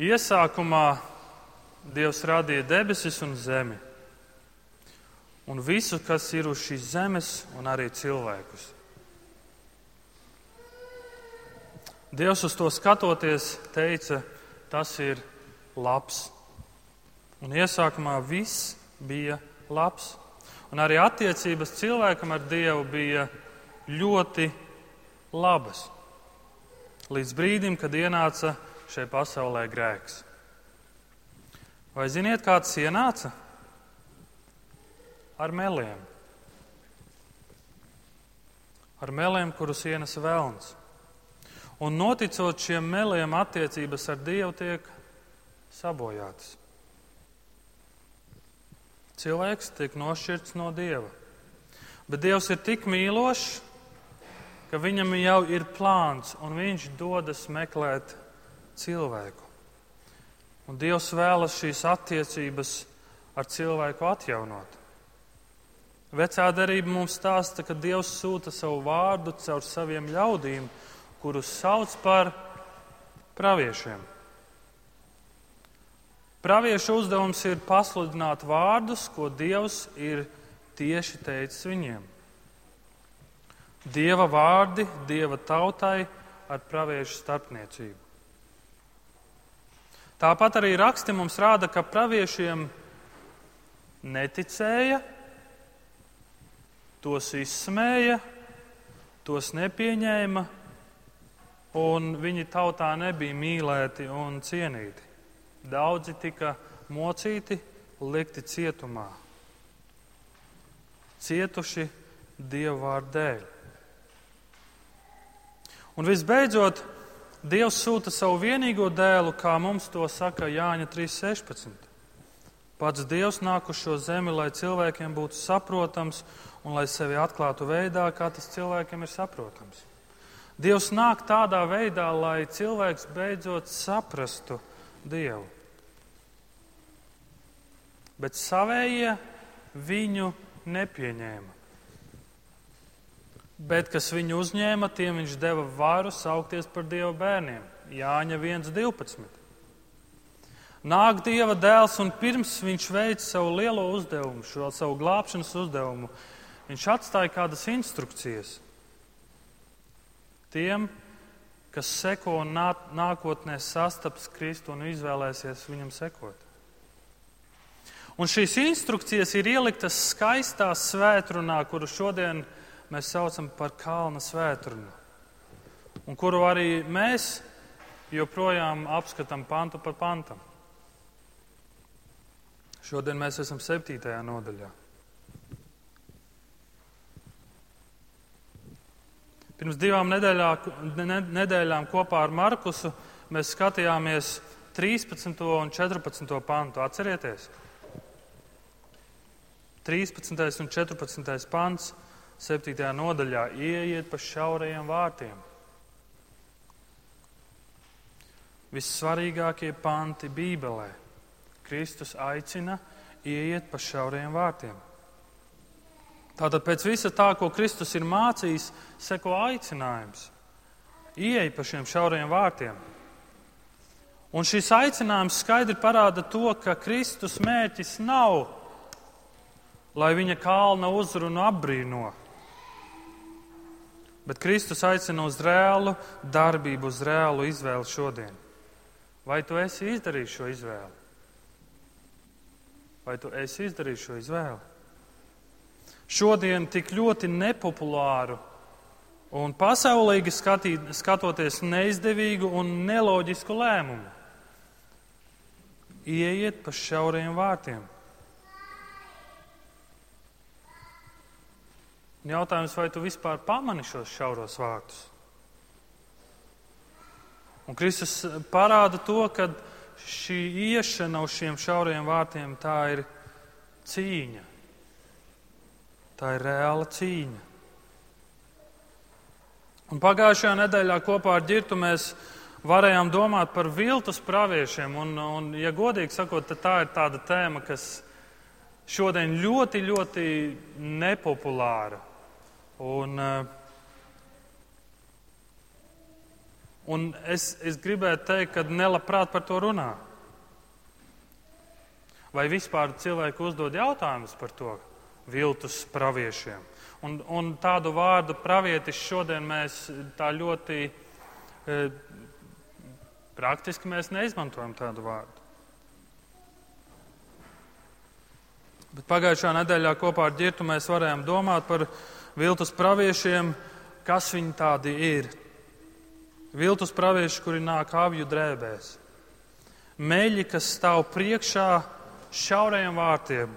Iesākumā Dievs radīja debesis un zemi, un visu, kas ir uz šīs zemes, un arī cilvēkus. Dievs uz to skatoties, teica, tas ir labs. Un iesākumā viss bija labs. Un arī attiecības cilvēkam ar Dievu bija ļoti labas. Līdz brīdim, kad ienāca šai pasaulē grēks. Vai ziniet, kā tas ienāca? Ar meliem. Ar meliem, kurus ienesa vēlns. Un noticot šiem meliem, attiecības ar Dievu tiek sabojātas. Cilvēks tiek nošķirts no Dieva. Bet Dievs ir tik mīlošs, ka viņam jau ir plāns, un viņš dodas meklēt cilvēku. Un Dievs vēlas šīs attiecības ar cilvēku atjaunot. Vecā darība mums stāsta, ka Dievs sūta savu vārdu caur saviem ļaudīm, kurus sauc par praviešiem. Praviešu uzdevums ir pasludināt vārdus, ko Dievs ir tieši teicis viņiem. Dieva vārdi, Dieva tautai ar praviešu starpniecību. Tāpat arī raksti mums rāda, ka praviešiem neticēja, tos izsmēja, tos nepieņēma, un viņi tautā nebija mīlēti un cienīti. Daudzi tika mocīti, likti cietumā, cietuši Dieva vārdu dēļ. Un visbeidzot, Dievs sūta savu vienīgo dēlu, kā mums to saka Jāņa 3.16. Pats Dievs nāk uz šo zemi, lai cilvēkiem būtu saprotams un lai sevi atklātu veidā, kā tas cilvēkiem ir saprotams. Dievs nāk tādā veidā, lai cilvēks beidzot saprastu Dievu. Bet savējie viņu nepieņēma bet kas viņu uzņēma, tiem viņš deva varu saukties par Dieva bērniem. Jāņa 1.12. Nāk Dieva dēls, un pirms viņš veic savu lielo uzdevumu, šo savu glābšanas uzdevumu, viņš atstāja kādas instrukcijas tiem, kas seko un nākotnē sastaps Kristu un izvēlēsies viņam sekot. Un šīs instrukcijas ir ieliktas skaistā svētrunā, kuru šodien mēs mēs saucam par kalna svētkrunu, un kuru arī mēs joprojām apskatām pantu par pantam. Šodien mēs esam septītajā nodaļā. Pirms divām nedēļā, nedēļām kopā ar Markusu mēs skatījāmies 13. un 14. pantu. Atcerieties! 13. un 14. pants 7. nodaļā ieiet pa šaurajiem vārtiem. Vissvarīgākie panti Bībelē. Kristus aicina ieiet pa šaurajiem vārtiem. Tātad pēc visa tā, ko Kristus ir mācījis, seko aicinājums. Ieej pa šiem šaurajiem vārtiem. Un šis aicinājums skaidri parāda to, ka Kristus mērķis nav, lai viņa kalna uzrunu apbrīno, Bet Kristus aicina uz reālu darbību, uz reālu izvēli šodien. Vai tu esi izdarījis šo izvēli? Vai tu esi izdarījis šo izvēli? Šodien tik ļoti nepopulāru un pasaulīgi skatīt, skatoties neizdevīgu un neloģisku lēmumu. Ieiet pa šauriem vārtiem. Un jautājums, vai tu vispār pamani šos šauros vārtus? Un Kristus parāda to, ka šī iešana uz šiem šauriem vārtiem tā ir cīņa. Tā ir reāla cīņa. Un pagājušajā nedēļā kopā ar Girtu mēs varējām domāt par viltus praviešiem. Un, un ja godīgi sakot, tā ir tāda tēma, kas šodien ļoti, ļoti nepopulāra. Un, eh, Un es, es gribētu teikt, ka nelabprāt par to runā. Vai vispār cilvēki uzdod jautājumus par to viltus praviešiem? Un, un tādu vārdu pravietis šodien mēs tā ļoti e, praktiski mēs neizmantojam tādu vārdu. Bet pagājušā nedēļā kopā ar ģirtu mēs varējām domāt par viltus praviešiem, kas viņi tādi ir. Viltus pravieši, kuri nāk avju drēbēs. Meļi, kas stāv priekšā šaurajiem vārtiem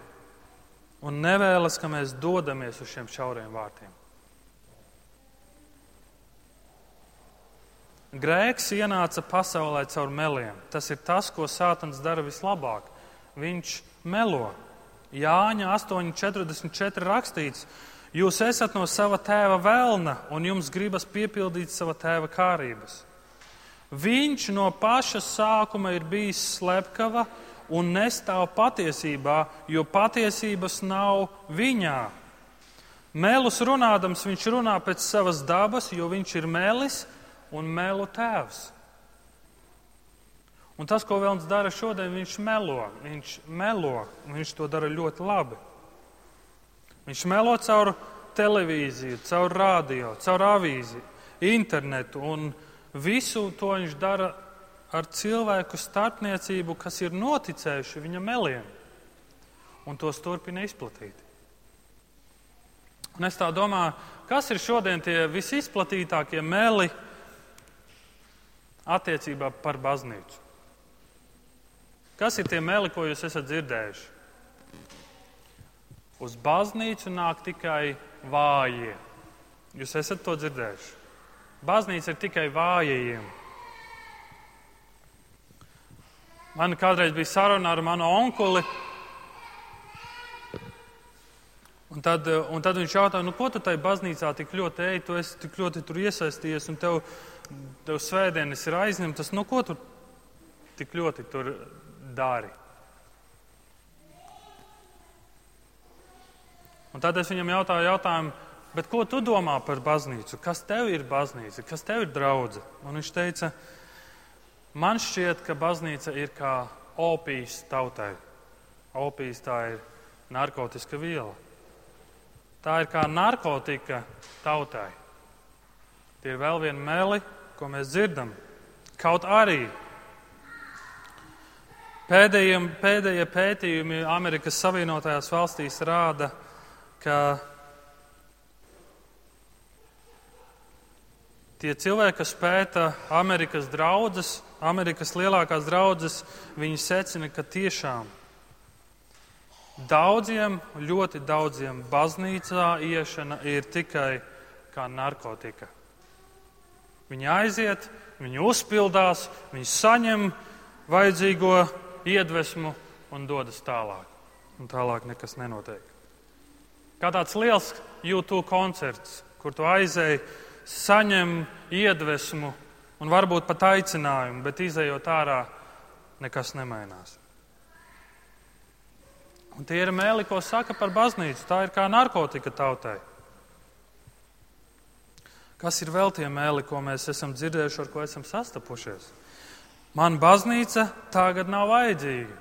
un nevēlas, ka mēs dodamies uz šiem šaurajiem vārtiem. Grēks ienāca pasaulē caur meliem. Tas ir tas, ko Sātans dara vislabāk. Viņš melo. Jāņa 8,44 rakstīts, jūs esat no sava tēva vēlna un jums gribas piepildīt sava tēva kārības. Viņš no paša sākuma ir bijis slepkava un nestāv patiesībā, jo patiesības nav viņā. Mēlus runādams, viņš runā pēc savas dabas, jo viņš ir mēlis un mēlu tēvs. Un tas, ko Vēlns dara šodien, viņš melo. Viņš melo, viņš to dara ļoti labi. Viņš melo caur televīziju, caur radio, caur avīzi, internetu, un visu to viņš dara ar cilvēku starpniecību, kas ir noticējuši viņa meliem, un tos turpina izplatīt. Un es tā domāju, kas ir šodien tie visizplatītākie meli attiecībā par baznīcu? Kas ir tie meli, ko jūs esat dzirdējuši? Uz baznīcu nāk tikai vājie. Jūs esat to dzirdējuši. Baznīca ir tikai vājajiem. Man kādreiz bija saruna ar manu onkuli. Un tad, un tad viņš jautāja, nu, ko tu tajā baznīcā tik ļoti ej, tu esi tik ļoti tur iesaistījies, un tev, tev svētdienas ir aizņemtas. Nu, ko tu tik ļoti tur dari? Un tad es viņam jautāju, jautājumu, bet ko tu domā par baznīcu? Kas tev ir baznīca? Kas tev ir draudze? Un viņš teica, Man šķiet, ka baznīca ir kā opijas tautai. Opijas tā ir narkotika viela. Tā ir kā narkotika tautai. Tie ir vēl viena meli, ko mēs dzirdam. Kaut arī pēdējie, pēdējie pētījumi Amerikas Savienotajās valstīs rāda, ka Tie cilvēki, kas pēta Amerikas draudzes, Amerikas lielākās draudzes, viņi secina, ka tiešām daudziem, ļoti daudziem baznīcā iešana ir tikai kā narkotika. Viņi aiziet, viņi uzpildās, viņi saņem vajadzīgo iedvesmu un dodas tālāk. Un tālāk nekas nenotiek. Kā tāds liels YouTube koncerts, kur tu aizēji saņem iedvesmu un varbūt pat aicinājumu, bet izējot ārā, nekas nemainās. Un tie ir mēli, ko saka par baznīcu. Tā ir kā narkotika tautai. Kas ir vēl tie mēli, ko mēs esam dzirdējuši, ar ko esam sastapušies? Man baznīca tagad nav vajadzīga.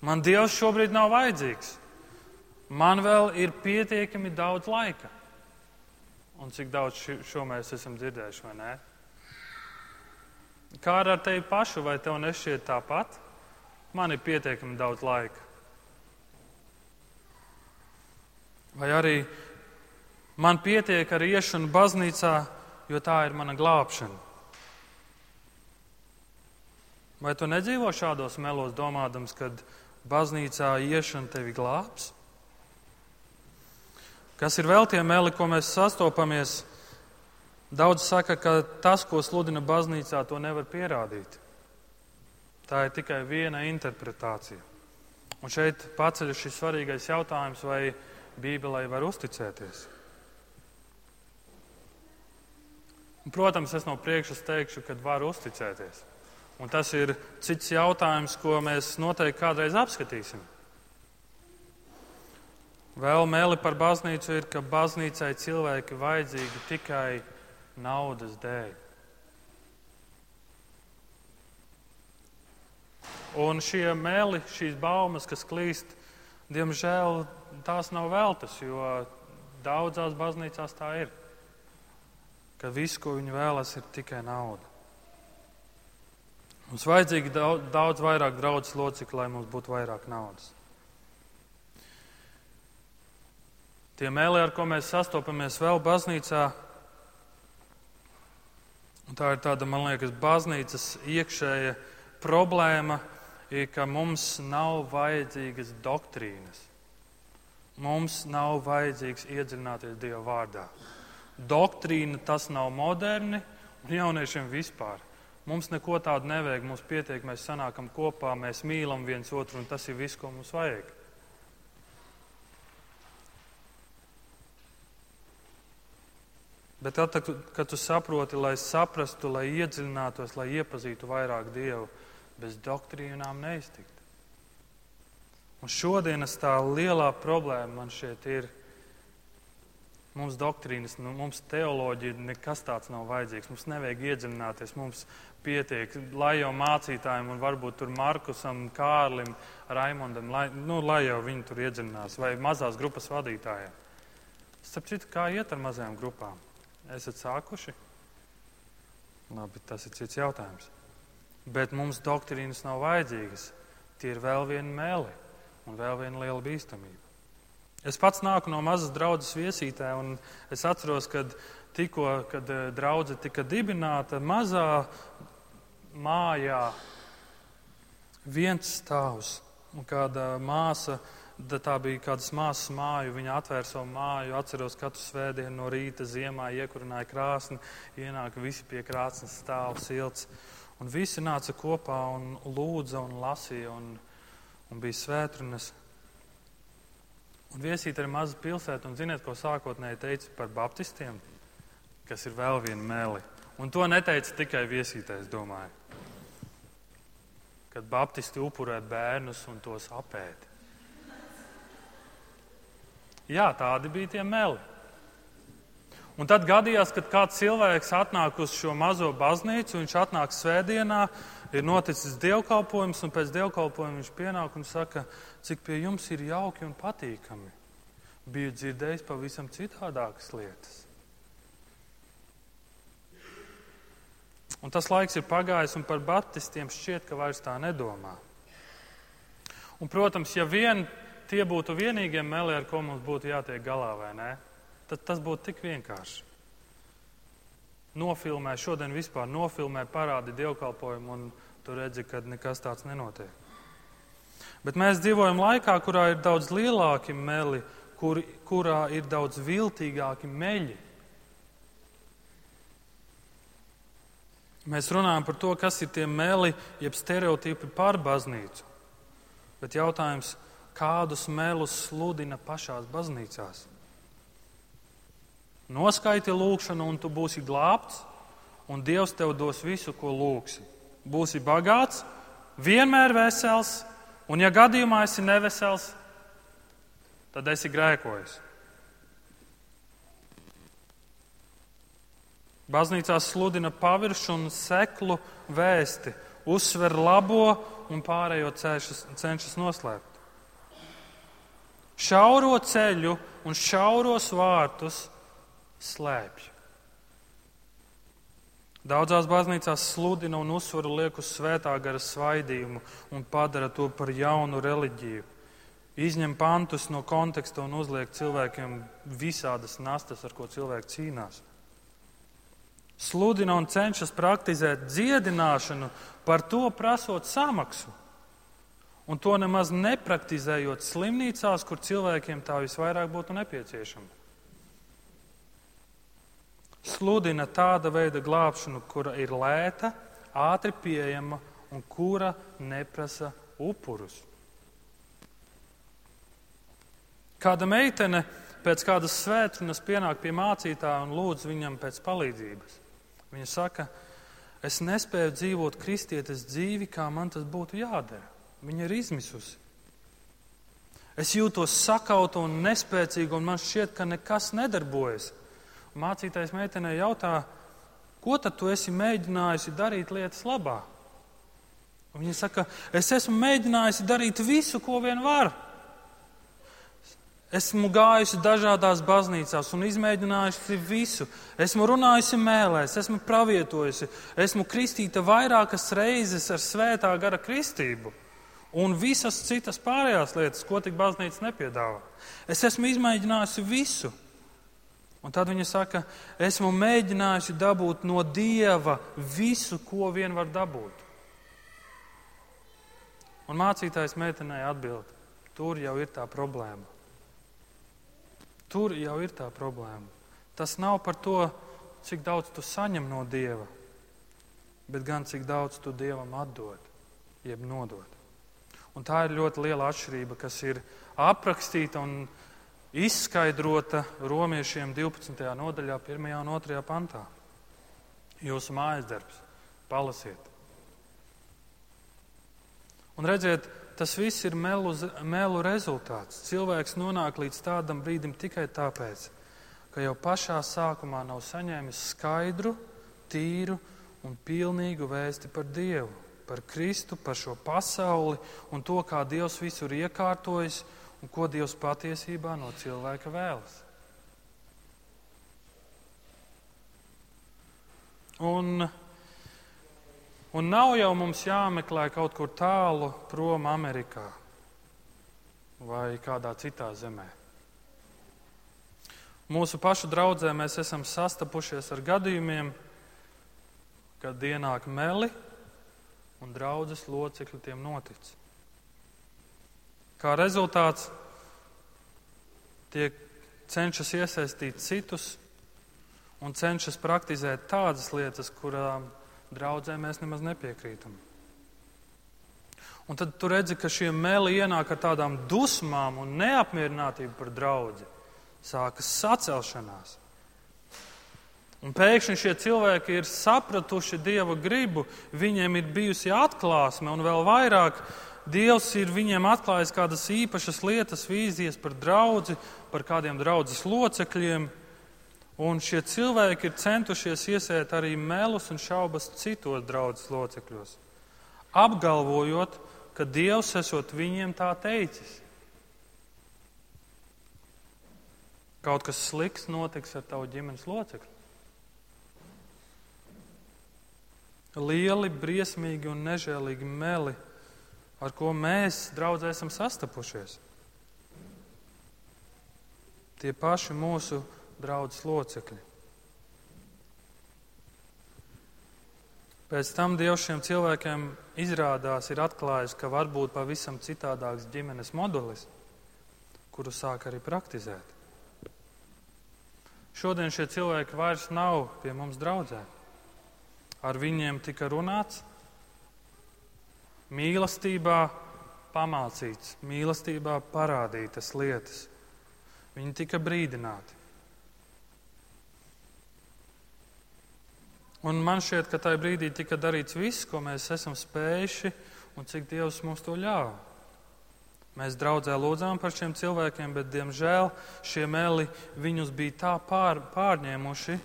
Man Dievs šobrīd nav vajadzīgs. Man vēl ir pietiekami daudz laika. Un cik daudz šo mēs esam dzirdējuši, vai nē? Kā ar tevi pašu, vai tev nešķiet tāpat? Man ir pietiekami daudz laika. Vai arī man pietiek ar iešanu baznīcā, jo tā ir mana glābšana? Vai tu nedzīvo šādos melos, domādams, kad baznīcā iešana tevi glābs? Kas ir vēl tie meli, ko mēs sastopamies? Daudz saka, ka tas, ko sludina baznīcā, to nevar pierādīt. Tā ir tikai viena interpretācija. Un šeit paceļas šis svarīgais jautājums, vai Bībelē var uzticēties. Un, protams, es no priekšas teikšu, ka var uzticēties. Un tas ir cits jautājums, ko mēs noteikti kādreiz apskatīsim. Vēlmēli par baznīcu ir, ka baznīcai cilvēki vajadzīgi tikai naudas dēļ. Un šie meli, šīs baumas, kas klīst, diemžēl tās nav veltas, jo daudzās baznīcās tā ir. Ka viss, ko viņi vēlas, ir tikai nauda. Mums vajadzīgi daudz, daudz vairāk draugu locekļu, lai mums būtu vairāk naudas. Tie mēlī, ar ko mēs sastopamies vēl baznīcā, tā ir tāda, man liekas, baznīcas iekšēja problēma, ir, ka mums nav vajadzīgas doktrīnas. Mums nav vajadzīgs iedziļināties Dieva vārdā. Doktrīna tas nav moderni un jauniešiem vispār. Mums neko tādu nevajag, mums pietiek, mēs sanākam kopā, mēs mīlam viens otru, un tas ir viss, ko mums vajag. Bet tad, kad tu saproti, lai saprastu, lai iedziļinātos, lai iepazītu vairāk Dievu, bez doktrīnām neiztikt. Un šodienas tā lielā problēma man šeit ir, Mums doktrīnas, nu, mums teoloģija nekas tāds nav vajadzīgs. Mums nevajag iedziļināties. Mums pietiek, lai jau mācītājiem un varbūt tur Markusam, Kārlim, Raimondam, lai, nu, lai jau viņi tur iedziļinās, vai mazās grupas vadītājiem. Starp citu, kā iet ar mazajām grupām? Esat sākuši? Labi, tas ir cits jautājums. Bet mums doktrīnas nav vajadzīgas. Tie ir vēl viena mēli un vēl viena liela bīstamība. Es pats nāku no mazas draudzes viesītē, un es atceros, kad tikko, kad eh, draudzene tika dibināta, mazā mājā viens stāvs un kāda māsa. Tā bija kādas māsas māja, viņa atvēra savu māju. Atceros, katru svētdienu no rīta ziemā iekurināja krāsni, ienāka visi pie krāsnes stāv silts. Un visi nāca kopā un lūdza un lasīja un, un bija svētrunas. Un viesīt ir maza pilsēta, un ziniet, ko sākotnēji teica par baptistiem, kas ir vēl viena meli. Un to neteica tikai viesītais, domāju. Kad baptisti upurē bērnus un tos apēdi. Jā, tādi bija tie meli. Un tad gadījās, kad kāds cilvēks atnāk uz šo mazo baznīcu, viņš atnāk svētdienā, ir noticis dievkalpojums, un pēc dievkalpojuma viņš pienāk un saka, cik pie jums ir jauki un patīkami. Biju dzirdējis pavisam citādākas lietas. Un tas laiks ir pagājis, un par baptistiem šķiet, ka vairs tā nedomā. Un, protams, ja vien tie būtu vienīgie meli, ar ko mums būtu jātiek galā, vai ne, tad tas būtu tik vienkārši. Nofilmē, šodien vispār nofilmē, parādi dievkalpojumu, un tu redzi, ka nekas tāds nenotiek. Bet mēs dzīvojam laikā, kurā ir daudz lielāki meli, kur, kurā ir daudz viltīgāki meļi. Mēs runājam par to, kas ir tie meli, jeb stereotipi par baznīcu. Bet jautājums, kādus melus sludina pašās baznīcās? Noskaiti lūgšanu, un tu būsi glābts, un Dievs tev dos visu, ko lūgsi. Būsi bagāts, vienmēr vesels, Un, ja gadījumā esi nevesels, tad esi grēkojis. Baznīcā sludina paviršu un seklu vēsti, uzsver labo un pārējo cenšas, cenšas noslēpt. Šauro ceļu un šauros vārtus slēpj. Daudzās baznīcās sludina un uzsvaru liek uz svētā gara svaidījumu un padara to par jaunu reliģiju. Izņem pantus no konteksta un uzliek cilvēkiem visādas nastas, ar ko cilvēki cīnās. Sludina un cenšas praktizēt dziedināšanu, par to prasot samaksu. Un to nemaz nepraktizējot slimnīcās, kur cilvēkiem tā visvairāk būtu nepieciešama sludina tāda veida glābšanu, kura ir lēta, ātri pieejama un kura neprasa upurus. Kāda meitene pēc kādas svētdienas pienāk pie mācītāja un lūdz viņam pēc palīdzības. Viņa saka, es nespēju dzīvot kristietes dzīvi, kā man tas būtu jādara. Viņa ir izmisusi. Es jūtos sakauta un nespēcīga, un man šķiet, ka nekas nedarbojas mācītais meitenei jautā, ko tad tu esi mēģinājusi darīt lietas labā? Un viņa saka, es esmu mēģinājusi darīt visu, ko vien varu. Esmu gājusi dažādās baznīcās un izmēģinājusi visu. Esmu runājusi mēlēs, esmu pravietojusi, esmu kristīta vairākas reizes ar svētā gara kristību un visas citas pārējās lietas, ko tik baznīca nepiedāvā. Es esmu izmēģinājusi visu. Un tad viņa saka, esmu mēģinājusi dabūt no Dieva visu, ko vien var dabūt. Un mācītājs meitenei atbild, tur jau ir tā problēma. Tur jau ir tā problēma. Tas nav par to, cik daudz tu saņem no Dieva, bet gan cik daudz tu Dievam atdod, jeb nodod. Un tā ir ļoti liela atšķirība, kas ir aprakstīta un izskaidrota romiešiem 12. nodaļā, 1. un 2. pantā. Jūsu mājas darbs, palasiet. Un redziet, Tas viss ir melu, melu rezultāts. Cilvēks nonāk līdz tādam brīdim tikai tāpēc, ka jau pašā sākumā nav saņēmis skaidru, tīru un pilnīgu vēsti par Dievu, par Kristu, par šo pasauli un to, kā Dievs visur iekārtojas un ko Dievs patiesībā no cilvēka vēlas. Un Un nav jau mums jāmeklē kaut kur tālu prom Amerikā vai kādā citā zemē. Mūsu pašu draudzē mēs esam sastapušies ar gadījumiem, kad ienāk meli un draudzes locekļi tiem notic. Kā rezultāts tiek cenšas iesaistīt citus un cenšas praktizēt tādas lietas, kurām draudzē mēs nemaz nepiekrītam. Un tad tu redzi, ka šie meli ienāk ar tādām dusmām un neapmierinātību par draugu. Sākas sacelšanās. Un pēkšņi šie cilvēki ir sapratuši dieva gribu, viņiem ir bijusi atklāsme, un vēl vairāk Dievs ir viņiem atklājis kādas īpašas lietas, vīzijas par draugu, par kādiem draudzes locekļiem. Un šie cilvēki ir centušies iesēt arī melus un šaubas citos draudzes locekļos, apgalvojot, ka Dievs esot viņiem tā teicis. Kaut kas slikts notiks ar tavu ģimenes locekli. Lieli, briesmīgi un nežēlīgi meli, ar ko mēs, draugi, esam sastapušies. Tie paši mūsu draudzes locekļi. Pēc tam Dievs šiem cilvēkiem izrādās ir atklājis, ka var būt pavisam citādāks ģimenes modelis, kuru sāk arī praktizēt. Šodien šie cilvēki vairs nav pie mums draudzē. Ar viņiem tika runāts, mīlestībā pamācīts, mīlestībā parādītas lietas. Viņi tika brīdināti. Un man šķiet, ka tajā brīdī tika darīts viss, ko mēs esam spējuši un cik Dievs mums to ļāva. Mēs draudzē lūdzām par šiem cilvēkiem, bet, diemžēl, šie meli viņus bija tā pār, pārņēmuši,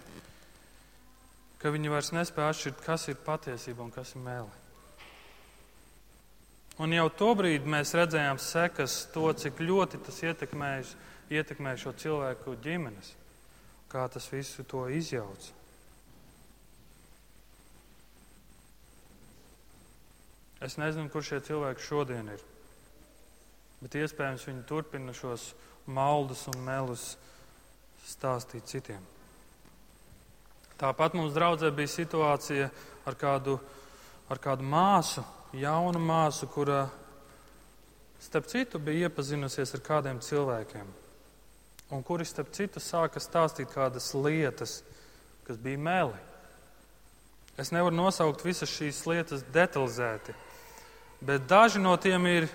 ka viņi vairs nespēja atšķirt, kas ir patiesība un kas ir meli. Un jau tobrīd mēs redzējām sekas to, cik ļoti tas ietekmē šo cilvēku ģimenes, kā tas visu to izjauca. Es nezinu, kur šie cilvēki šodien ir. Bet iespējams viņi turpina šos maldus un melus stāstīt citiem. Tāpat mums draudzē bija situācija ar kādu, ar kādu māsu, jaunu māsu, kura, starp citu, bija iepazinusies ar kādiem cilvēkiem. Un kuri, starp citu, sāka stāstīt kādas lietas, kas bija meli. Es nevaru nosaukt visas šīs lietas detalizēti, bet daži no tiem ir,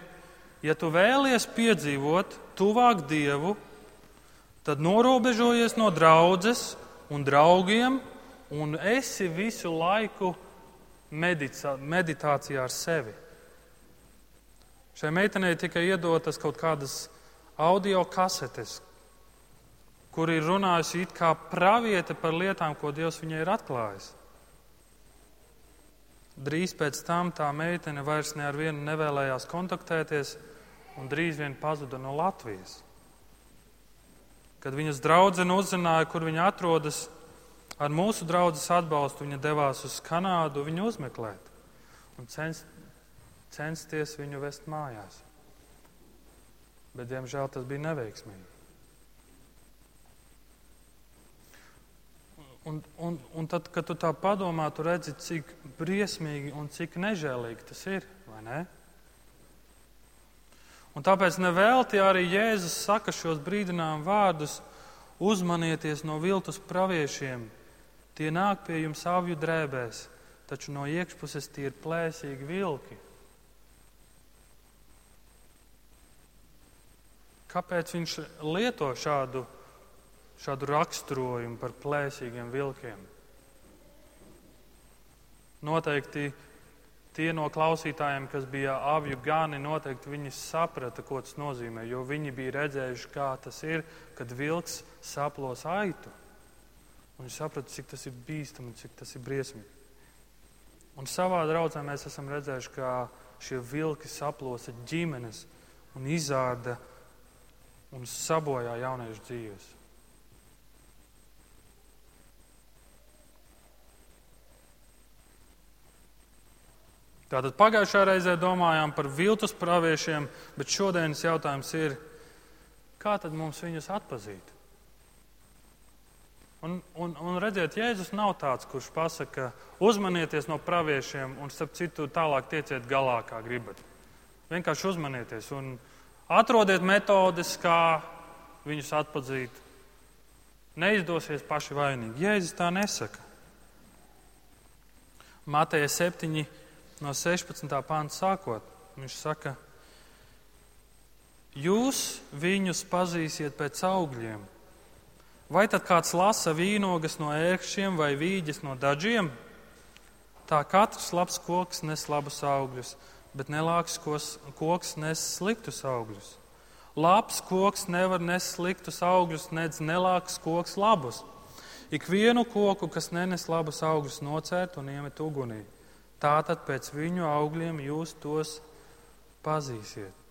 ja tu vēlies piedzīvot tuvāk Dievu, tad norobežojies no draudzes un draugiem un esi visu laiku medicā, meditācijā ar sevi. Šai meitenei tika iedotas kaut kādas audio kasetes, kur ir runājusi it kā praviete par lietām, ko Dievs viņai ir atklājis. drīz pēc tam tā meitene vairs ne ar vienu nevēlējās kontaktēties un drīz vien pazuda no Latvijas. Kad viņas draudzene uzzināja, kur viņa atrodas, ar mūsu draudzes atbalstu viņa devās uz Kanādu viņu uzmeklēt un cens, censties viņu vest mājās. Bet, diemžēl, tas bija neveiksmīgi. Un, un, un tad, kad tu tā padomā, tu redzi, cik briesmīgi un cik nežēlīgi tas ir, vai ne? Un tāpēc nevelti arī Jēzus saka šos brīdinājumu vārdus: uzmanieties no viltus praviešiem. Tie nāk pie jums avju drēbēs, taču no iekšpuses tie ir plēsīgi vilki. Kāpēc viņš lieto šādu šādu raksturojumu par plēsīgiem vilkiem. Noteikti tie no klausītājiem, kas bija avju gani, noteikti viņi saprata, ko tas nozīmē, jo viņi bija redzējuši, kā tas ir, kad vilks saplos aitu. Un viņi saprata, cik tas ir bīstami, cik tas ir briesmīgi. Un savā draudzē mēs esam redzējuši, kā šie vilki saplosa ģimenes un izārda un sabojā jauniešu dzīves. Tātad pagājušā reizē domājām par viltus praviešiem, bet šodienas jautājums ir, kā tad mums viņus atpazīt? Un, un, un redziet, Jēzus nav tāds, kurš pasaka, uzmanieties no praviešiem un, starp citu, tālāk tieciet galā, kā gribat. Vienkārši uzmanieties un atrodiet metodes, kā viņus atpazīt. Neizdosies paši vainīgi. Jēzus tā nesaka. Mateja 7 no 16. pānta sākot. Viņš saka, jūs viņus pazīsiet pēc augļiem. Vai tad kāds lasa vīnogas no ērkšķiem vai vīģes no dažiem? Tā katrs labs koks nes labus augļus, bet nelāks koks nes sliktus augļus. Labs koks nevar nest sliktus augļus, nedz nelāks koks labus. Ikvienu koku, kas nenes labus augļus, nocērt un iemet ugunī. Tātad pēc viņu augļiem jūs tos pazīsiet.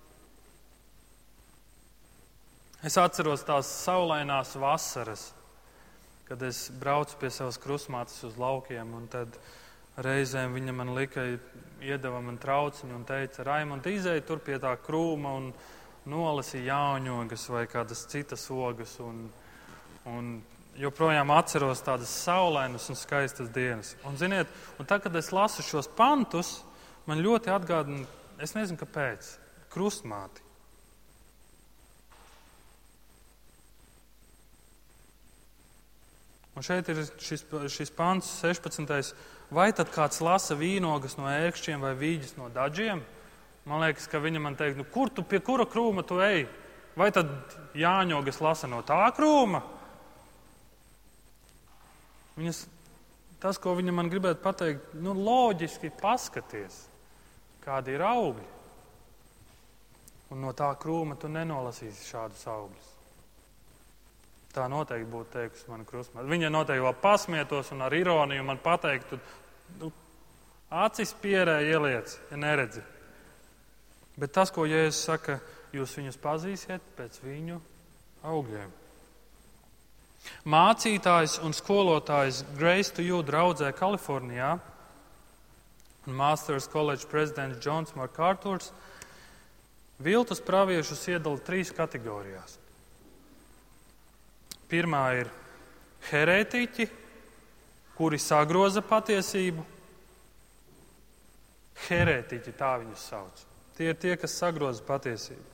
Es atceros tās saulainās vasaras, kad es braucu pie savas krustmātes uz laukiem, un tad reizēm viņa man lika, iedeva man trauciņu un teica, Raimond, izēj tur pie tā krūma un nolasi jauņogas vai kādas citas ogas. Un, un joprojām atceros tādas saulainas un skaistas dienas. Un, ziniet, un tad, kad es lasu šos pantus, man ļoti atgādina, es nezinu, kāpēc, krustmāti. Un šeit ir šis, šis pants, 16. Vai tad kāds lasa vīnogas no ērkšķiem vai vīģis no dažiem? Man liekas, ka viņa man teikt, nu, kur tu pie kura krūma tu ej? Vai tad jāņogas lasa no tā krūma? Viņas, tas, ko viņa man gribētu pateikt, nu, loģiski paskaties, kādi ir augļi. Un no tā krūma tu nenolasīsi šādus augļus. Tā noteikti būtu teikusi mana krustmāte. Viņa noteikti vēl pasmietos un ar ironiju man pateiktu, nu, acis pierē ieliec, ja neredzi. Bet tas, ko Jēzus saka, jūs viņus pazīsiet pēc viņu augļiem. Mācītājs un skolotājs Grace to You draudzē Kalifornijā un Masters College prezidents Džons Markārturs viltus praviešus iedala trīs kategorijās. Pirmā ir herētiķi, kuri sagroza patiesību. Herētiķi tā viņus sauc. Tie ir tie, kas sagroza patiesību.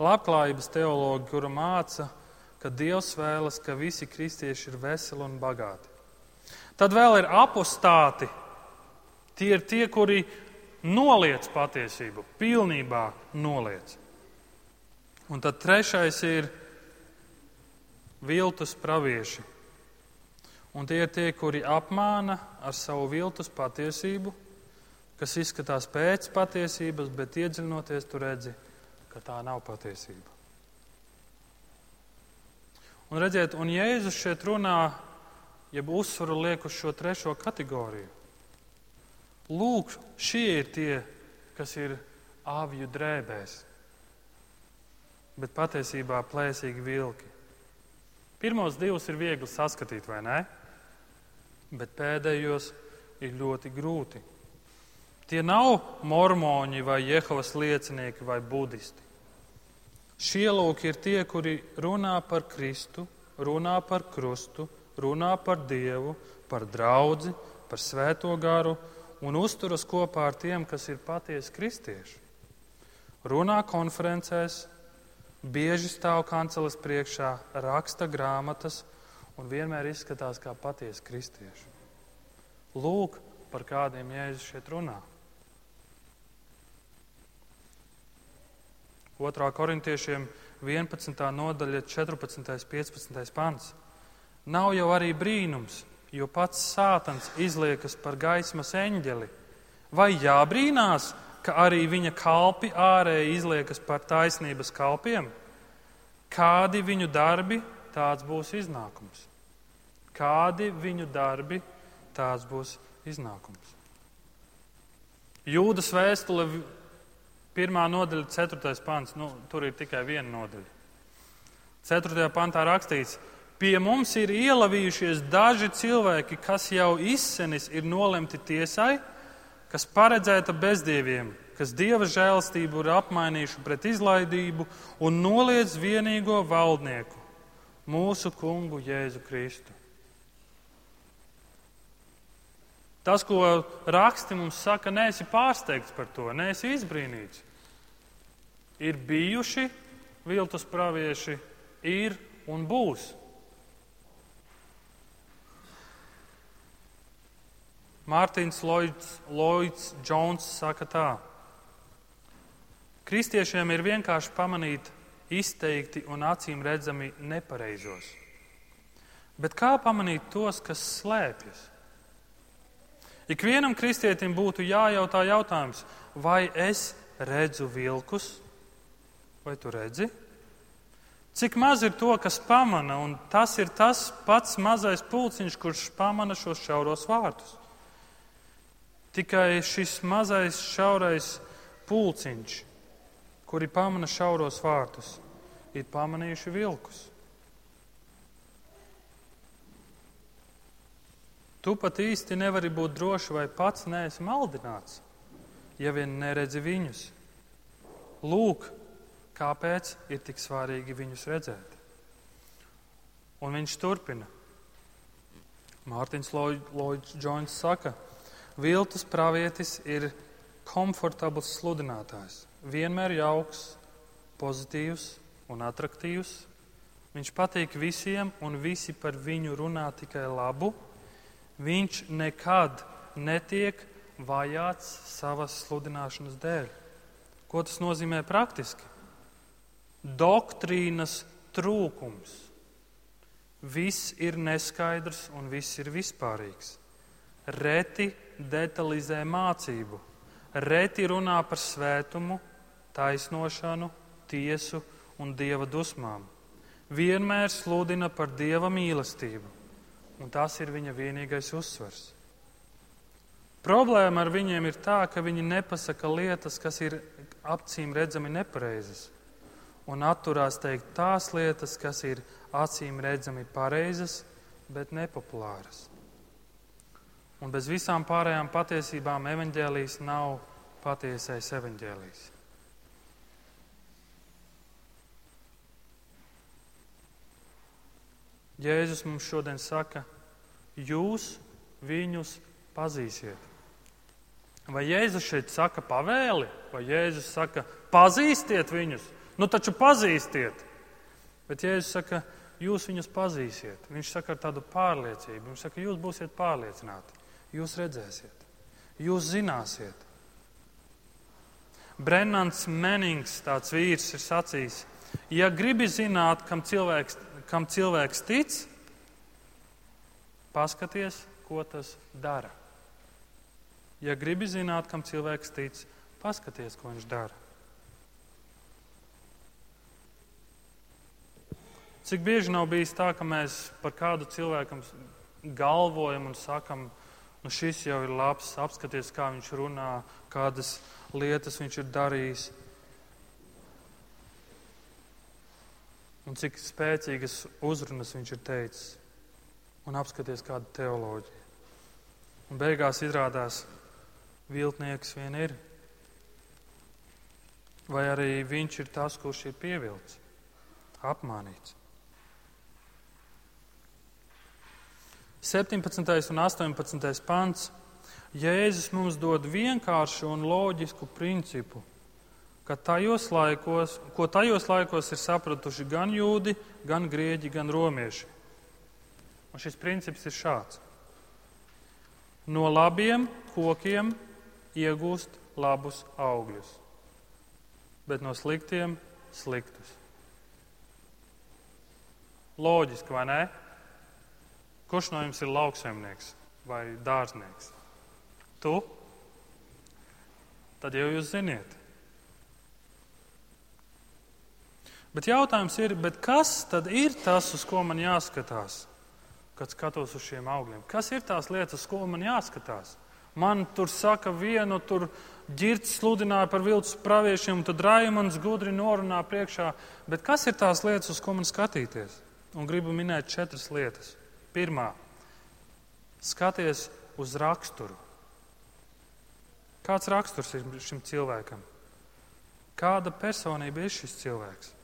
Labklājības teologi, kura māca, ka Dievs vēlas, ka visi kristieši ir veseli un bagāti. Tad vēl ir apostāti. Tie ir tie, kuri noliec patiesību, pilnībā noliec. Un tad trešais ir viltus pravieši. Un tie ir tie, kuri apmāna ar savu viltus patiesību, kas izskatās pēc patiesības, bet iedziļinoties, tu redzi, ka tā nav patiesība. Un redziet, un Jēzus šeit runā, jeb uzsvaru liek uz šo trešo kategoriju. Lūk, šie ir tie, kas ir avju drēbēs, bet patiesībā plēsīgi vilki. Pirmos divus ir viegli saskatīt, vai ne? Bet pēdējos ir ļoti grūti. Tie nav mormoņi vai jehovas liecinieki vai budisti. Šie lūk ir tie, kuri runā par Kristu, runā par krustu, runā par Dievu, par draugu, par svēto garu un uzturas kopā ar tiem, kas ir patiesi kristieši. Runā konferencēs, bieži stāv kanceles priekšā, raksta grāmatas un vienmēr izskatās kā patiesi kristieši. Lūk, par kādiem Jēzus šeit runā. 2. korintiešiem 11. nodaļa, 14. un 15. pants. Nav jau arī brīnums, jo pats sātans izliekas par gaismas eņģeli. Vai jābrīnās, ka arī viņa kalpi ārēji izliekas par taisnības kalpiem? Kādi viņu darbi, tāds būs iznākums. Kādi viņu darbi, tāds būs iznākums. Jūdas vēstule, pirmā nodaļa, ceturtais pants, nu, tur ir tikai viena nodaļa. Ceturtajā pantā rakstīts, Pie mums ir ielavījušies daži cilvēki, kas jau izsenis ir nolemti tiesai, kas paredzēta bezdieviem, kas dieva žēlastību ir apmainījuši pret izlaidību un noliedz vienīgo valdnieku, mūsu kungu Jēzu Kristu. Tas, ko raksti mums saka, neesi pārsteigts par to, neesi izbrīnīts. Ir bijuši viltus pravieši, ir un būs. Mārtiņš Lloyds Jones saka tā. Kristiešiem ir vienkārši pamanīt izteikti un acīm redzami nepareizos. Bet kā pamanīt tos, kas slēpjas? Ikvienam kristietim būtu jājautā jautājums, vai es redzu vilkus, vai tu redzi? Cik maz ir to, kas pamana, un tas ir tas pats mazais pulciņš, kurš pamana šos šauros vārtus. Tikai šis mazais šaurais pulciņš, kuri pamana šauros vārtus, ir pamanījuši vilkus. Tu pat īsti nevari būt drošs, vai pats neesi maldināts, ja vien neredzi viņus. Lūk, kāpēc ir tik svarīgi viņus redzēt. Un viņš turpina. Mārtiņš Lloyds Jones saka, ka Viltus pravietis ir komfortabls sludinātājs. Vienmēr jauks, pozitīvs un attraktīvs. Viņš patīk visiem, un visi par viņu runā tikai labu. Viņš nekad netiek vajāts savas sludināšanas dēļ. Ko tas nozīmē praktiski? Doktrīnas trūkums. Viss ir neskaidrs un viss ir vispārīgs. Reti detalizē mācību, reti runā par svētumu, taisnošanu, tiesu un dieva dusmām. Vienmēr sludina par dieva mīlestību, un tas ir viņa vienīgais uzsvers. Problēma ar viņiem ir tā, ka viņi nepasaka lietas, kas ir acīm redzami nepareizas, un atturās teikt tās lietas, kas ir acīm redzami pareizas, bet nepopulāras. Un bez visām pārējām patiesībām evaņģēlijs nav patiesais evaņģēlijs. Jēzus mums šodien saka, jūs viņus pazīsiet. Vai Jēzus šeit saka pavēli, vai Jēzus saka, pazīstiet viņus? Nu taču pazīstiet. Bet Jēzus saka, jūs viņus pazīsiet. Viņš saka ar tādu pārliecību. Viņš saka, jūs būsiet pārliecināti. Jūs redzēsiet, jūs zināsiet. Brennans Menings, tāds vīrs, ir sacījis, ja gribi zināt, kam cilvēks, kam cilvēks tic, paskaties, ko tas dara. Ja gribi zināt, kam cilvēks tic, paskaties, ko viņš dara. Cik bieži nav bijis tā, ka mēs par kādu cilvēku galvojam un sakam, Nu, šis jau ir labs, apskaties, kā viņš runā, kādas lietas viņš ir darījis. Un cik spēcīgas uzrunas viņš ir teicis. Un apskaties, kāda teoloģija. Un beigās izrādās, viltnieks vien ir. Vai arī viņš ir tas, kurš ir pievilcis, apmānīts. 17. un 18. pants. Jēzus mums dod vienkāršu un loģisku principu, ka tajos laikos, ko tajos laikos ir sapratuši gan jūdi, gan grieķi, gan romieši. Un šis princips ir šāds. No labiem kokiem iegūst labus augļus, bet no sliktiem sliktus. Loģiski, vai ne? Kurš no jums ir lauksaimnieks vai dārznieks? Tu? Tad jau jūs ziniet. Bet jautājums ir, kas tad ir tas, uz ko man jāskatās, kad skatos uz šiem augļiem? Kas ir tās lietas, uz ko man jāskatās? Man tur saka vienu, tur ģirts sludināja par viltus praviešiem, un tad Raimons gudri norunā priekšā. Bet kas ir tās lietas, uz ko man skatīties? Un gribu minēt četras lietas. Pirmā, skaties uz raksturu. Kāds raksturs ir šim cilvēkam? Kāda personība ir šis cilvēks?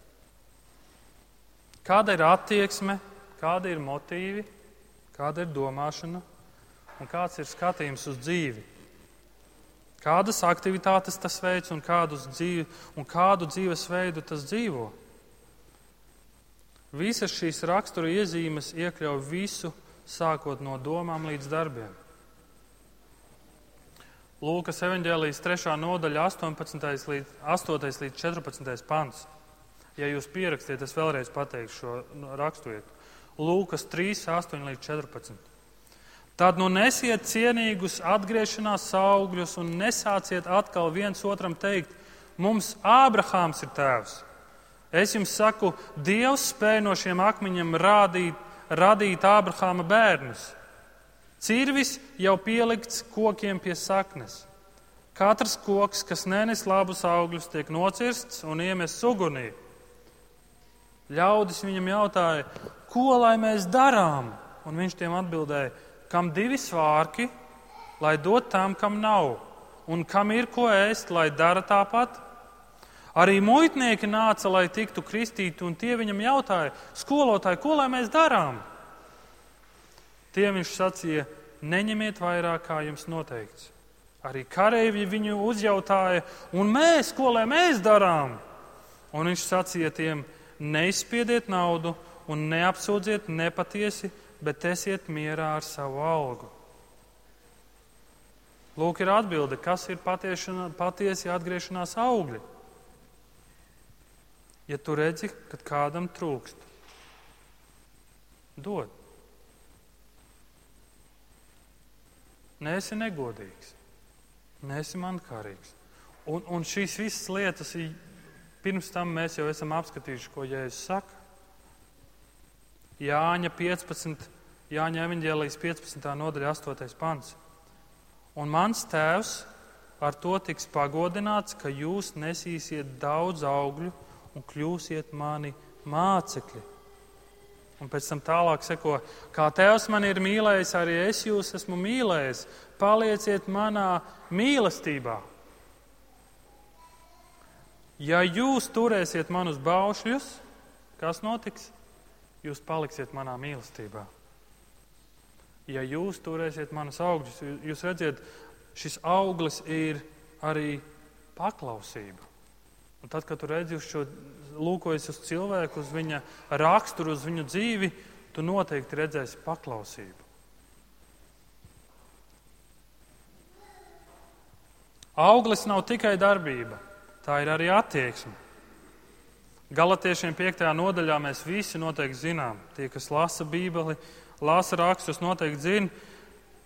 Kāda ir attieksme, kāda ir motīvi, kāda ir domāšana un kāds ir skatījums uz dzīvi? Kādas aktivitātes tas veids un, dzīvi, un kādu dzīvesveidu tas dzīvo? Visas šīs rakstura iezīmes iekļauj visu, sākot no domām līdz darbiem. Lūkas evanģēlijas 3. nodaļa, 18. līdz, 8. līdz 14. pants. Ja jūs pierakstiet, es vēlreiz pateikšu šo raksturiet. Lūkas 3, 8 līdz 14. Tad nu nesiet cienīgus atgriešanās augļus un nesāciet atkal viens otram teikt, mums Ābrahāms ir tēvs. Es jums saku, Dievs spēja no šiem akmeņiem rādīt, radīt Ābrahāma bērnus. Cirvis jau pielikts kokiem pie saknes. Katrs koks, kas nenes labus augļus, tiek nocirsts un iemests ugunī. Ļaudis viņam jautāja, ko lai mēs darām? Un viņš tiem atbildēja, kam divi svārki, lai dot tam, kam nav, un kam ir ko ēst, lai dara tāpat. Arī muitnieki nāca, lai tiktu kristīti, un tie viņam jautāja, skolotāji, ko lai mēs darām? Tiem viņš sacīja, neņemiet vairāk, kā jums noteikts. Arī kareivji viņu uzjautāja, un mēs, ko lai mēs darām? Un viņš sacīja tiem, neizspiediet naudu un neapsūdziet nepatiesi, bet esiet mierā ar savu algu. Lūk, ir atbilde, kas ir patiesi atgriešanās augļi. Ja tu redzi, ka kādam trūkst, dod. Nesi negodīgs, nesi mankārīgs. Un, un šīs visas lietas, pirms tam mēs jau esam apskatījuši, ko Jēzus saka. Jāņa 15, Jāņa evanģēlijas 15. nodaļa 8. pants. Un mans tēvs ar to tiks pagodināts, ka jūs nesīsiet daudz augļu un kļūsiet mani mācekļi. Un pēc tam tālāk seko, kā Tēvs man ir mīlējis, arī es jūs esmu mīlējis. Palieciet manā mīlestībā. Ja jūs turēsiet manus baušļus, kas notiks? Jūs paliksiet manā mīlestībā. Ja jūs turēsiet manus augļus, jūs redziet, šis auglis ir arī paklausība. Un tad, kad tu redzi uz šo, lūkojas uz cilvēku, uz viņa raksturu, uz viņu dzīvi, tu noteikti redzēsi paklausību. Auglis nav tikai darbība, tā ir arī attieksme. Galatiešiem 5. nodaļā mēs visi noteikti zinām, tie, kas lasa Bībeli, lasa rakstus, noteikti zina,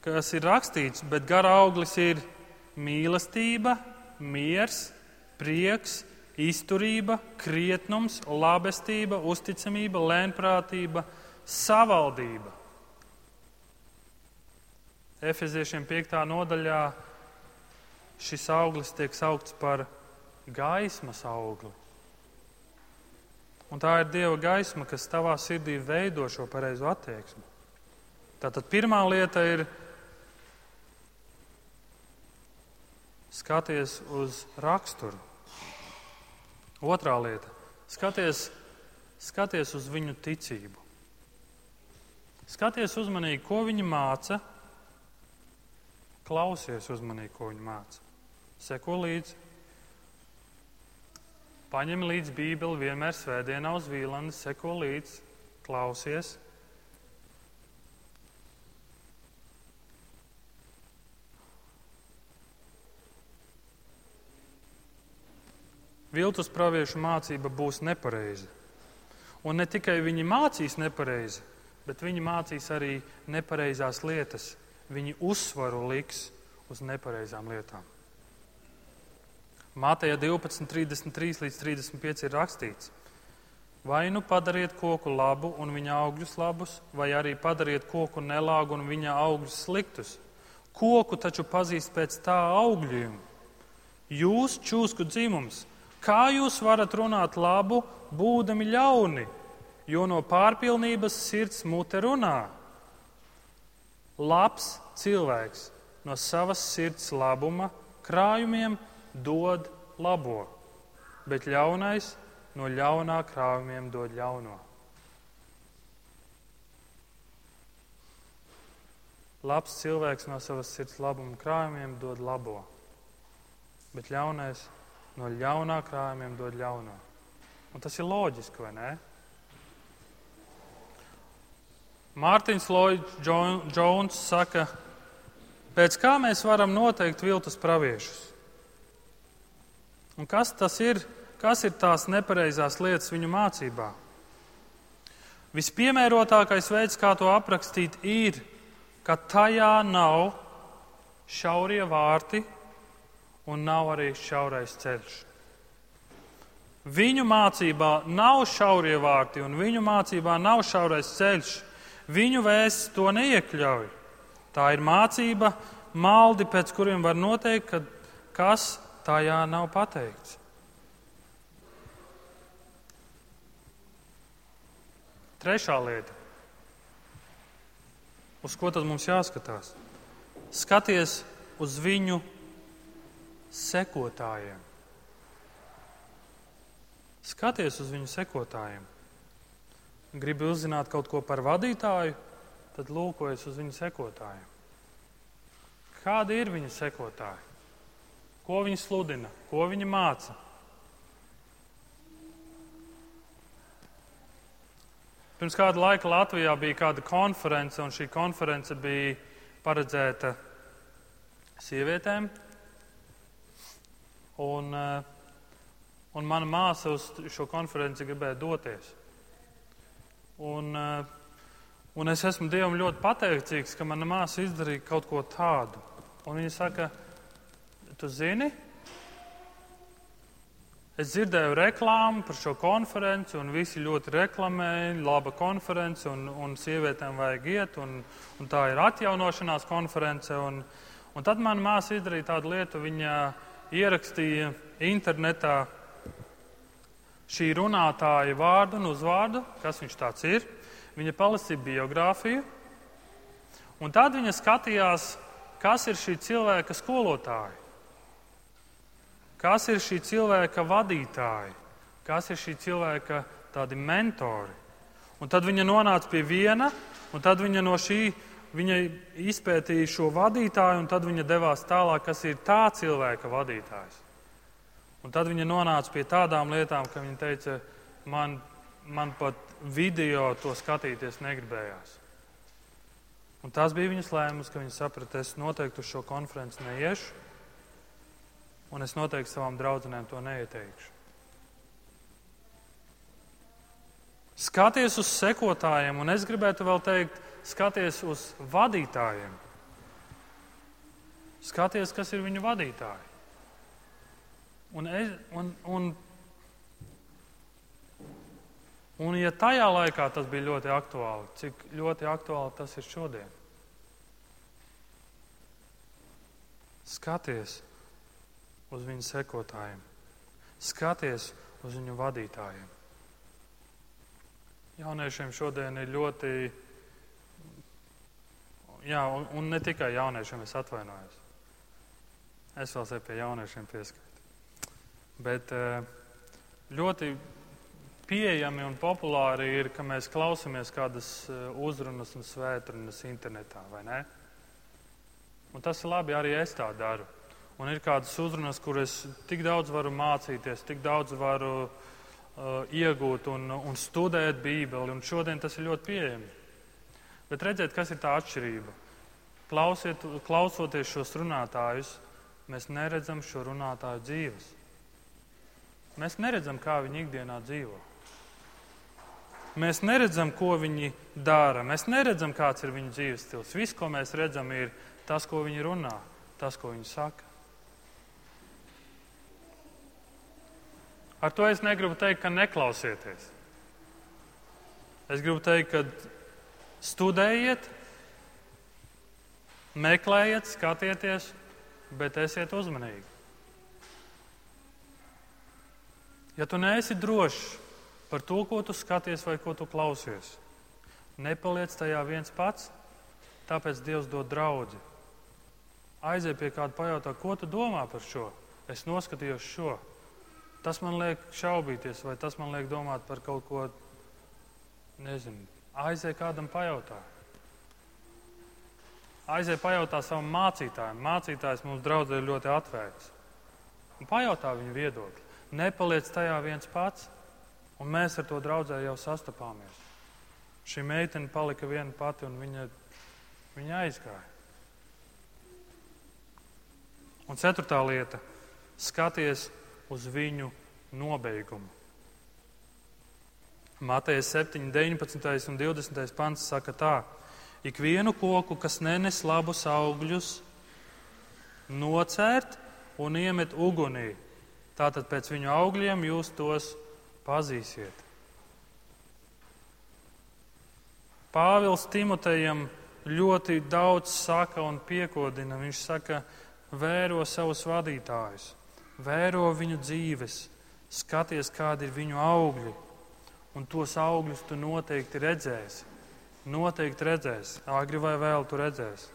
kas ir rakstīts, bet gara auglis ir mīlestība, miers, prieks, izturība, krietnums, labestība, uzticamība, lēnprātība, savaldība. Efeziešiem 5. nodaļā šis auglis tiek saukts par gaismas augli. Un tā ir Dieva gaisma, kas tavā sirdī veido šo pareizo attieksmi. Tātad pirmā lieta ir skaties uz raksturu. Otrā lieta - skaties, skaties uz viņu ticību. Skaties uzmanīgi, ko viņi māca, klausies uzmanīgi, ko viņi māca. Seko līdzi. Paņem līdzi Bībeli vienmēr svētdienā uz vīlandi, seko līdzi, klausies. Viltus praviešu mācība būs nepareiza. Un ne tikai viņi mācīs nepareizi, bet viņi mācīs arī nepareizās lietas. Viņi uzsvaru liks uz nepareizām lietām. Mātejā 12, 33 līdz 35 ir rakstīts: Vai nu padariet koku labu un viņa augļus labus, vai arī padariet koku nelāgu un viņa augļus sliktus. Koku taču pazīst pēc tā augļiem. Jūs, čūsku dzimums, Kā jūs varat runāt labu, būdami ļauni, jo no pārpilnības sirds mute runā? Labs cilvēks no savas sirds labuma krājumiem dod labo, bet ļaunais no ļaunā krājumiem dod ļauno. Labs cilvēks no savas sirds labuma krājumiem dod labo, bet ļaunais no ļaunā krājumiem dod ļauno. Un tas ir loģiski, vai ne? Mārtiņš Lloyds Jones saka, pēc kā mēs varam noteikt viltus praviešus? Un kas tas ir? Kas ir tās nepareizās lietas viņu mācībā? Vispiemērotākais veids, kā to aprakstīt, ir, ka tajā nav šaurie vārti, un nav arī šaurais ceļš. Viņu mācībā nav šaurie vārti, un viņu mācībā nav šaurais ceļš. Viņu vēsts to neiekļauj. Tā ir mācība, maldi, pēc kuriem var noteikt, ka kas tajā nav pateikts. Trešā lieta, uz ko tad mums jāskatās? Skaties uz viņu sekotājiem. Skaties uz viņu sekotājiem. Gribi uzzināt kaut ko par vadītāju, tad lūkojas uz viņu sekotājiem. Kādi ir viņa sekotāji? Ko viņi sludina, ko viņi māca? Pirms kāda laika Latvijā bija kāda konference, un šī konference bija paredzēta sievietēm, Un, eh, un mana māsa uz šo konferenci gribēja doties. Un, eh, un es esmu Dievam ļoti pateicīgs, ka mana māsa izdarīja kaut ko tādu. Un viņa saka, tu zini, es dzirdēju reklāmu par šo konferenci, un visi ļoti reklamēja, laba konference, un, un sievietēm vajag iet, un, un tā ir atjaunošanās konference. Un, un tad mana māsa izdarīja tādu lietu, viņa ierakstīja internetā šī runātāja vārdu un uzvārdu, kas viņš tāds ir. Viņa palasīja biogrāfiju, un tad viņa skatījās, kas ir šī cilvēka skolotāja, kas ir šī cilvēka vadītāji, kas ir šī cilvēka tādi mentori. Un tad viņa nonāca pie viena, un tad viņa no šī Viņa izpētīja šo vadītāju, un tad viņa devās tālāk, kas ir tā cilvēka vadītājs. Un tad viņa nonāca pie tādām lietām, ka viņa teica, man, man pat video to skatīties negribējās. Un tas bija viņas lēmums, ka viņa saprata, es noteikti uz šo konferenci neiešu, un es noteikti savām draudzenēm to neieteikšu. Skaties uz sekotājiem, un es gribētu vēl teikt, skaties uz vadītājiem. Skaties, kas ir viņu vadītāji. Un, un, un, un, ja tajā laikā tas bija ļoti aktuāli, cik ļoti aktuāli tas ir šodien? Skaties uz viņu sekotājiem, skaties uz viņu vadītājiem. Jauniešiem šodien ir ļoti, jā, un, ne tikai jauniešiem, es atvainojos. Es vēl sev pie jauniešiem pieskaitu. Bet eh, ļoti pieejami un populāri ir, ka mēs klausāmies kādas eh, uzrunas un svētrunas internetā, vai ne? Un tas ir labi, arī es tā daru. Un ir kādas uzrunas, kuras tik daudz varu mācīties, tik daudz varu uh, iegūt un, un studēt Bībeli. Un šodien tas ir ļoti pieejami. Bet redziet, kas ir tā atšķirība. Klausiet, klausoties šos runātājus, mēs neredzam šo runātāju dzīves. Mēs neredzam, kā viņi ikdienā dzīvo. Mēs neredzam, ko viņi dara. Mēs neredzam, kāds ir viņu dzīves stils. Viss, ko mēs redzam, ir tas, ko viņi runā, tas, ko viņi saka. Ar to es negribu teikt, ka neklausieties. Es gribu teikt, ka studējiet, meklējiet, skatieties, bet esiet uzmanīgi. Ja tu neesi drošs par to, ko tu skaties vai ko tu klausies, nepaliec tajā viens pats, tāpēc Dievs dod draugu. Aizej pie kāda pajautā, ko tu domā par šo? Es noskatījos šo. Tas man liek šaubīties, vai tas man liek domāt par kaut ko, nezinu, aizēj kādam pajautā. Aizēj pajautā savam mācītājam. Mācītājs mums draudzē ir ļoti atvērts. Un pajautā viņu viedokli. Nepaliec tajā viens pats, un mēs ar to draudzē jau sastapāmies. Šī meitene palika viena pati, un viņa, viņa aizgāja. Un ceturtā lieta - skaties uz viņu nobeigumu. Mateja 7, 19 un 20 pants saka tā: Ikvienu koku, kas nenes labus augļus, nocērt un iemet ugunī. Tātad pēc viņu augļiem jūs tos pazīsiet. Pāvils Timotejam ļoti daudz saka un piekodina. Viņš saka, vēro savus vadītājus vēro viņu dzīves, skaties, kādi ir viņu augļi, un tos augļus tu noteikti redzēsi. Noteikti redzēsi, agri vai vēl tu redzēsi.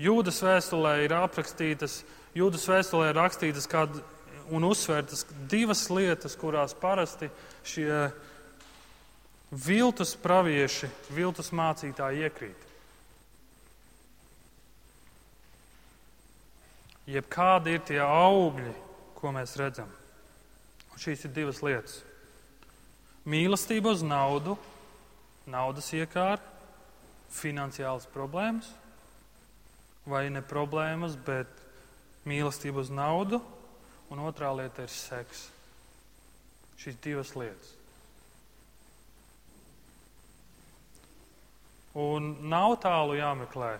Jūdas vēstulē ir aprakstītas, Jūdas vēstulē ir rakstītas kād, un uzsvērtas divas lietas, kurās parasti šie viltus pravieši, viltus mācītāji iekrīt. jeb kādi ir tie augļi, ko mēs redzam. Un šīs ir divas lietas. Mīlestība uz naudu, naudas iekāra, finansiālas problēmas, vai ne problēmas, bet mīlestība uz naudu, un otrā lieta ir seks. Šīs divas lietas. Un nav tālu jāmeklē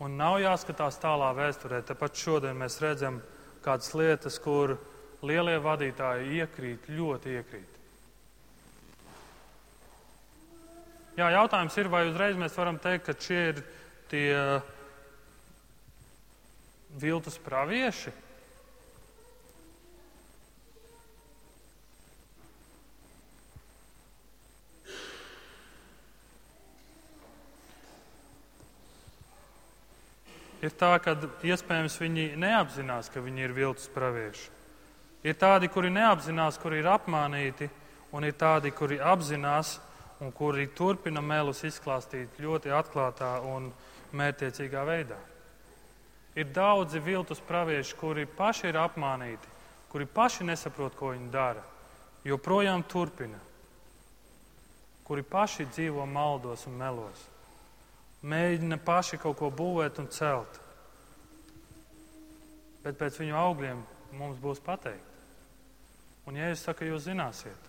Un nav jāskatās tālā vēsturē. Tāpat šodien mēs redzam kādas lietas, kur lielie vadītāji iekrīt, ļoti iekrīt. Jā, jautājums ir, vai uzreiz mēs varam teikt, ka šie ir tie viltus pravieši? Ir tā, ka iespējams viņi neapzinās, ka viņi ir viltus pravieši. Ir tādi, kuri neapzinās, kuri ir apmānīti, un ir tādi, kuri apzinās un kuri turpina melus izklāstīt ļoti atklātā un mērķiecīgā veidā. Ir daudzi viltus pravieši, kuri paši ir apmānīti, kuri paši nesaprot, ko viņi dara, joprojām turpina, kuri paši dzīvo maldos un melos mēģina paši kaut ko būvēt un celt. Bet pēc viņu augļiem mums būs pateikt. Un, ja es saku, jūs zināsiet,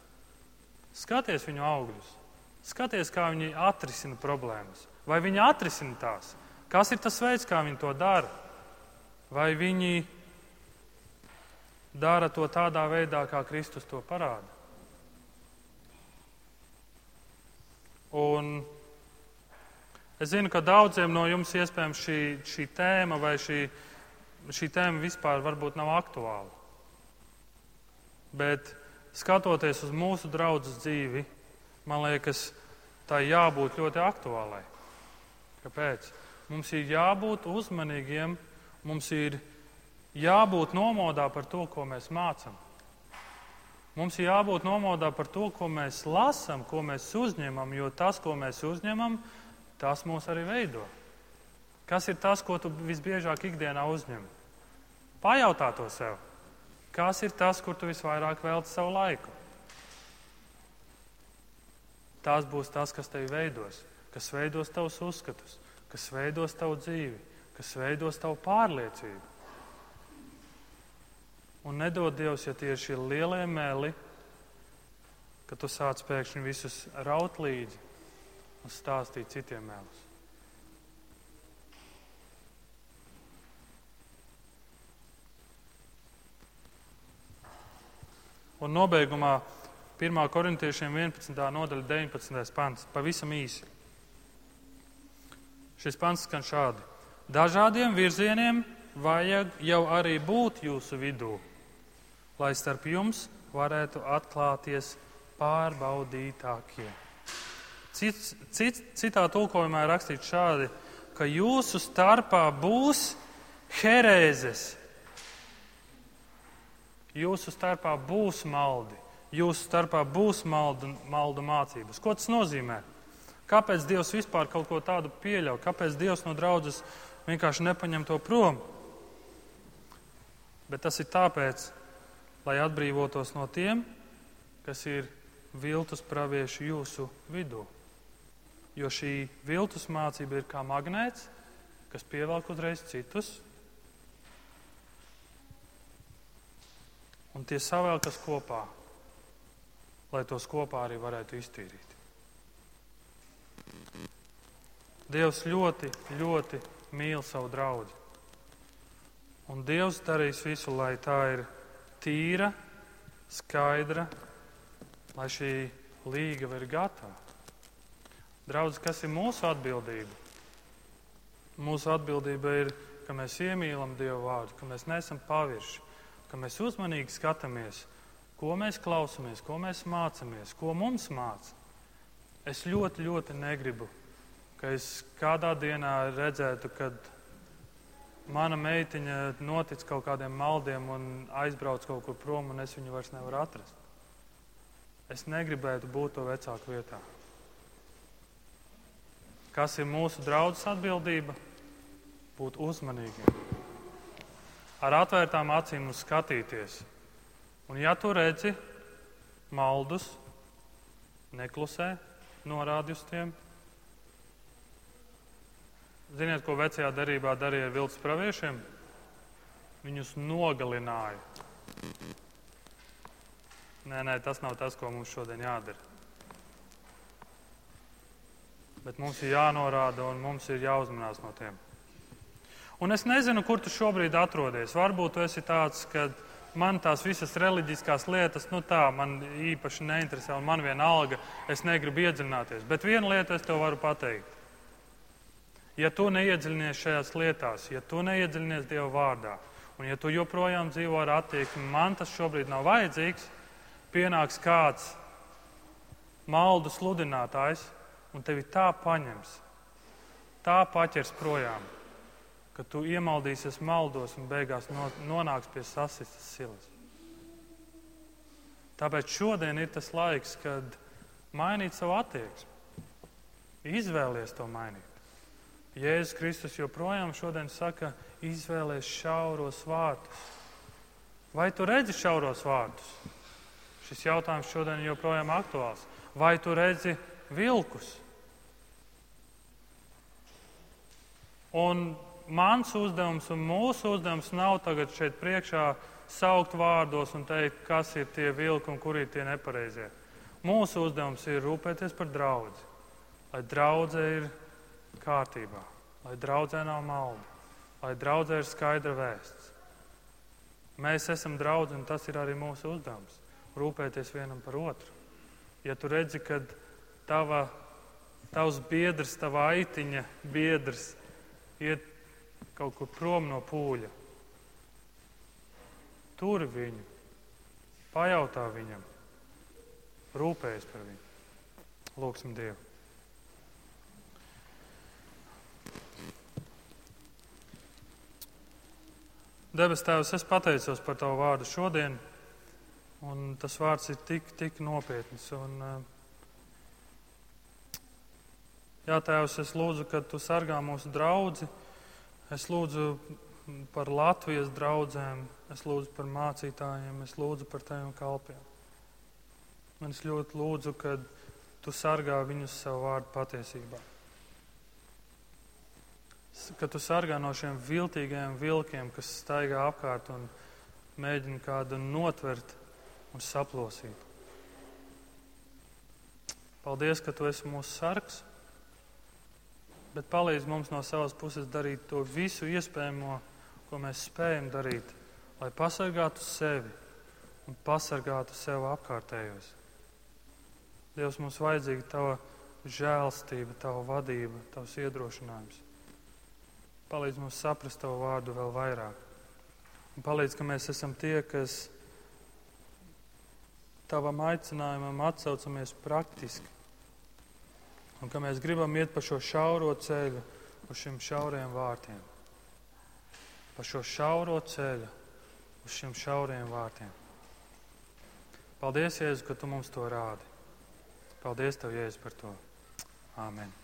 skaties viņu augļus, skaties, kā viņi atrisina problēmas. Vai viņi atrisina tās? Kas ir tas veids, kā viņi to dara? Vai viņi dara to tādā veidā, kā Kristus to parāda? Un Es zinu, ka daudziem no jums iespējams šī, šī tēma vai šī, šī tēma vispār varbūt nav aktuāla. Bet skatoties uz mūsu draugu dzīvi, man liekas, tā jābūt ļoti aktuālai. Kāpēc? Mums ir jābūt uzmanīgiem, mums ir jābūt nomodā par to, ko mēs mācām. Mums ir jābūt nomodā par to, ko mēs lasām, ko mēs uzņemam, jo tas, ko mēs uzņemam, tas mūs arī veido. Kas ir tas, ko tu visbiežāk ikdienā uzņem? Pajautā to sev. Kas ir tas, kur tu visvairāk veltīji savu laiku? Tas būs tas, kas tevi veidos, kas veidos tavus uzskatus, kas veidos tavu dzīvi, kas veidos tavu pārliecību. Un nedod Dievs, ja tie ir šie lielie meli, ka tu sāc pēkšņi visus raut līdzi un stāstīt citiem melus. Un nobeigumā 1. korintiešiem 11. nodaļa 19. pants. Pavisam īsi. Šis pants skan šādi. Dažādiem virzieniem vajag jau arī būt jūsu vidū lai starp jums varētu atklāties pārbaudītākie. Cits, cits, citā tulkojumā ir rakstīts šādi, ka jūsu starpā būs herēzes. Jūsu starpā būs maldi, jūsu starpā būs maldu, maldu mācības. Ko tas nozīmē? Kāpēc Dievs vispār kaut ko tādu pieļauj? Kāpēc Dievs no draudzes vienkārši nepaņem to prom? Bet tas ir tāpēc, lai atbrīvotos no tiem, kas ir viltus pravieši jūsu vidū. Jo šī viltus mācība ir kā magnēts, kas pievelk uzreiz citus, un tie savēlkas kopā, lai tos kopā arī varētu iztīrīt. Dievs ļoti, ļoti mīl savu draugu. Un Dievs darīs visu, lai tā ir tīra, skaidra, lai šī līgava ir gatava. Draudz, kas ir mūsu atbildība? Mūsu atbildība ir, ka mēs iemīlam Dievu vārdu, ka mēs neesam pavirši, ka mēs uzmanīgi skatāmies, ko mēs klausāmies, ko mēs mācāmies, ko mums māca. Es ļoti, ļoti negribu, ka es kādā dienā redzētu, kad mana meitiņa notic kaut kādiem maldiem un aizbrauc kaut kur prom, un es viņu vairs nevaru atrast. Es negribētu būt to vecāku vietā. Kas ir mūsu draudzes atbildība? Būt uzmanīgiem, ar atvērtām acīm uz skatīties. Un, ja tu redzi maldus, neklusē, norādi uz tiem, Ziniet, ko vecajā darbā darīja ar viltus praviešiem? Viņus nogalināja. Nē, nē, tas nav tas, ko mums šodien jādara. Bet mums ir jānorāda un mums ir jāuzmanās no tiem. Un es nezinu, kur tu šobrīd atrodies. Varbūt tu esi tāds, ka man tās visas reliģiskās lietas, nu tā, man īpaši neinteresē un man viena alga, es negribu iedziļināties. Bet vienu lietu es tev varu pateikt. Ja tu neiedziļinies šajās lietās, ja tu neiedziļinies Dieva vārdā, un ja tu joprojām dzīvo ar attieksmi, man tas šobrīd nav vajadzīgs, pienāks kāds maldu sludinātājs un tevi tā paņems, tā paķers projām, ka tu iemaldīsies maldos un beigās nonāks pie sasistas silas. Tāpēc šodien ir tas laiks, kad mainīt savu attieksmi. Izvēlies to mainīt. Jēzus Kristus joprojām šodien saka, izvēlēs šauros vārtus. Vai tu redzi šauros vārtus? Šis jautājums šodien joprojām aktuāls. Vai tu redzi vilkus? Un mans uzdevums un mūsu uzdevums nav tagad šeit priekšā saukt vārdos un teikt, kas ir tie vilki un kuri ir tie nepareizie. Mūsu uzdevums ir rūpēties par draugu, lai draudzē ir kārtībā, lai draudzē nav malda, lai draudzē ir skaidra vēsts. Mēs esam draugi, un tas ir arī mūsu uzdevums - rūpēties vienam par otru. Ja tu redzi, ka tava tavs biedrs, tava aitiņa biedrs iet kaut kur prom no pūļa. Tur viņu, pajautā viņam, rūpējas par viņu. Lūksim Dievu. Debes Tēvs, es pateicos par Tavu vārdu šodien, un tas vārds ir tik, tik nopietns. Un, uh, Jā, Tēvs, es lūdzu, ka Tu sargā mūsu draugu. Es lūdzu par Latvijas draugiem, es lūdzu par mācītājiem, es lūdzu par Teviem kalpiem. Un es ļoti lūdzu, ka Tu sargā viņus savu vārdu patiesībā. Ka Tu sargā no šiem viltīgajiem vilkiem, kas staigā apkārt un mēģina kādu notvert un saplosīt. Paldies, ka Tu esi mūsu sargs bet palīdz mums no savas puses darīt to visu iespējamo, ko mēs spējam darīt, lai pasargātu sevi un pasargātu sev apkārtējos. Dievs, mums vajadzīga tava žēlstība, tava vadība, tavs iedrošinājums. Palīdz mums saprast tavu vārdu vēl vairāk. Un palīdz, ka mēs esam tie, kas tavam aicinājumam atsaucamies praktiski un ka mēs gribam iet pa šo šauro ceļu, uz šiem šauriem vārtiem. Pa šo šauro ceļu, uz šiem šauriem vārtiem. Paldies, Jēzu, ka tu mums to rādi. Paldies, Tev, Jēzu, par to. Āmen.